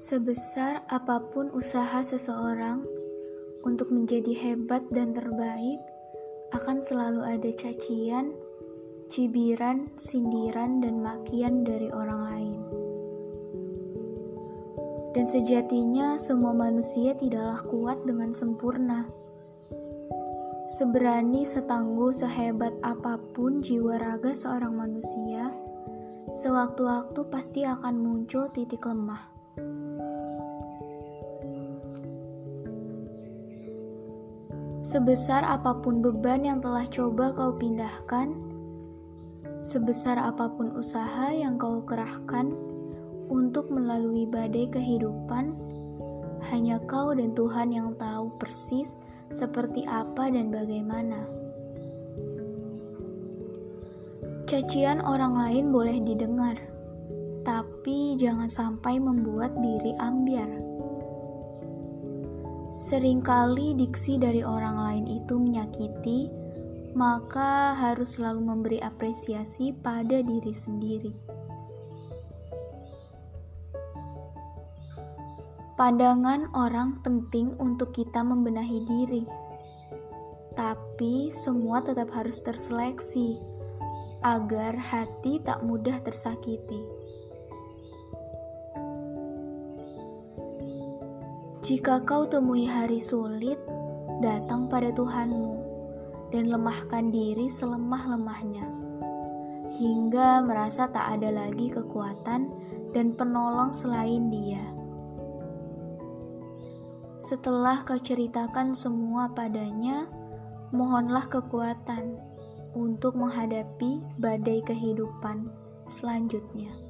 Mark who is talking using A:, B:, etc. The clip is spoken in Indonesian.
A: Sebesar apa pun usaha seseorang untuk menjadi hebat dan terbaik, akan selalu ada cacian, cibiran, sindiran, dan makian dari orang lain. Dan sejatinya, semua manusia tidaklah kuat dengan sempurna. Seberani, setangguh, sehebat apa pun jiwa raga seorang manusia, sewaktu-waktu pasti akan muncul titik lemah. Sebesar apa pun beban yang telah coba kau pindahkan, sebesar apa pun usaha yang kau kerahkan untuk melalui badai kehidupan, hanya kau dan Tuhan yang tahu persis seperti apa dan bagaimana. Cacian orang lain boleh didengar, tapi jangan sampai membuat diri ambiar. Seringkali diksi dari orang lain itu menyakiti, maka harus selalu memberi apresiasi pada diri sendiri. Pandangan orang penting untuk kita membenahi diri, tapi semua tetap harus terseleksi agar hati tak mudah tersakiti. Jika kau temui hari sulit, datang pada Tuhanmu dan lemahkan diri selemah-lemahnya, hingga merasa tak ada lagi kekuatan dan penolong selain Dia. Setelah kau ceritakan semua padanya, mohonlah kekuatan untuk menghadapi badai kehidupan selanjutnya.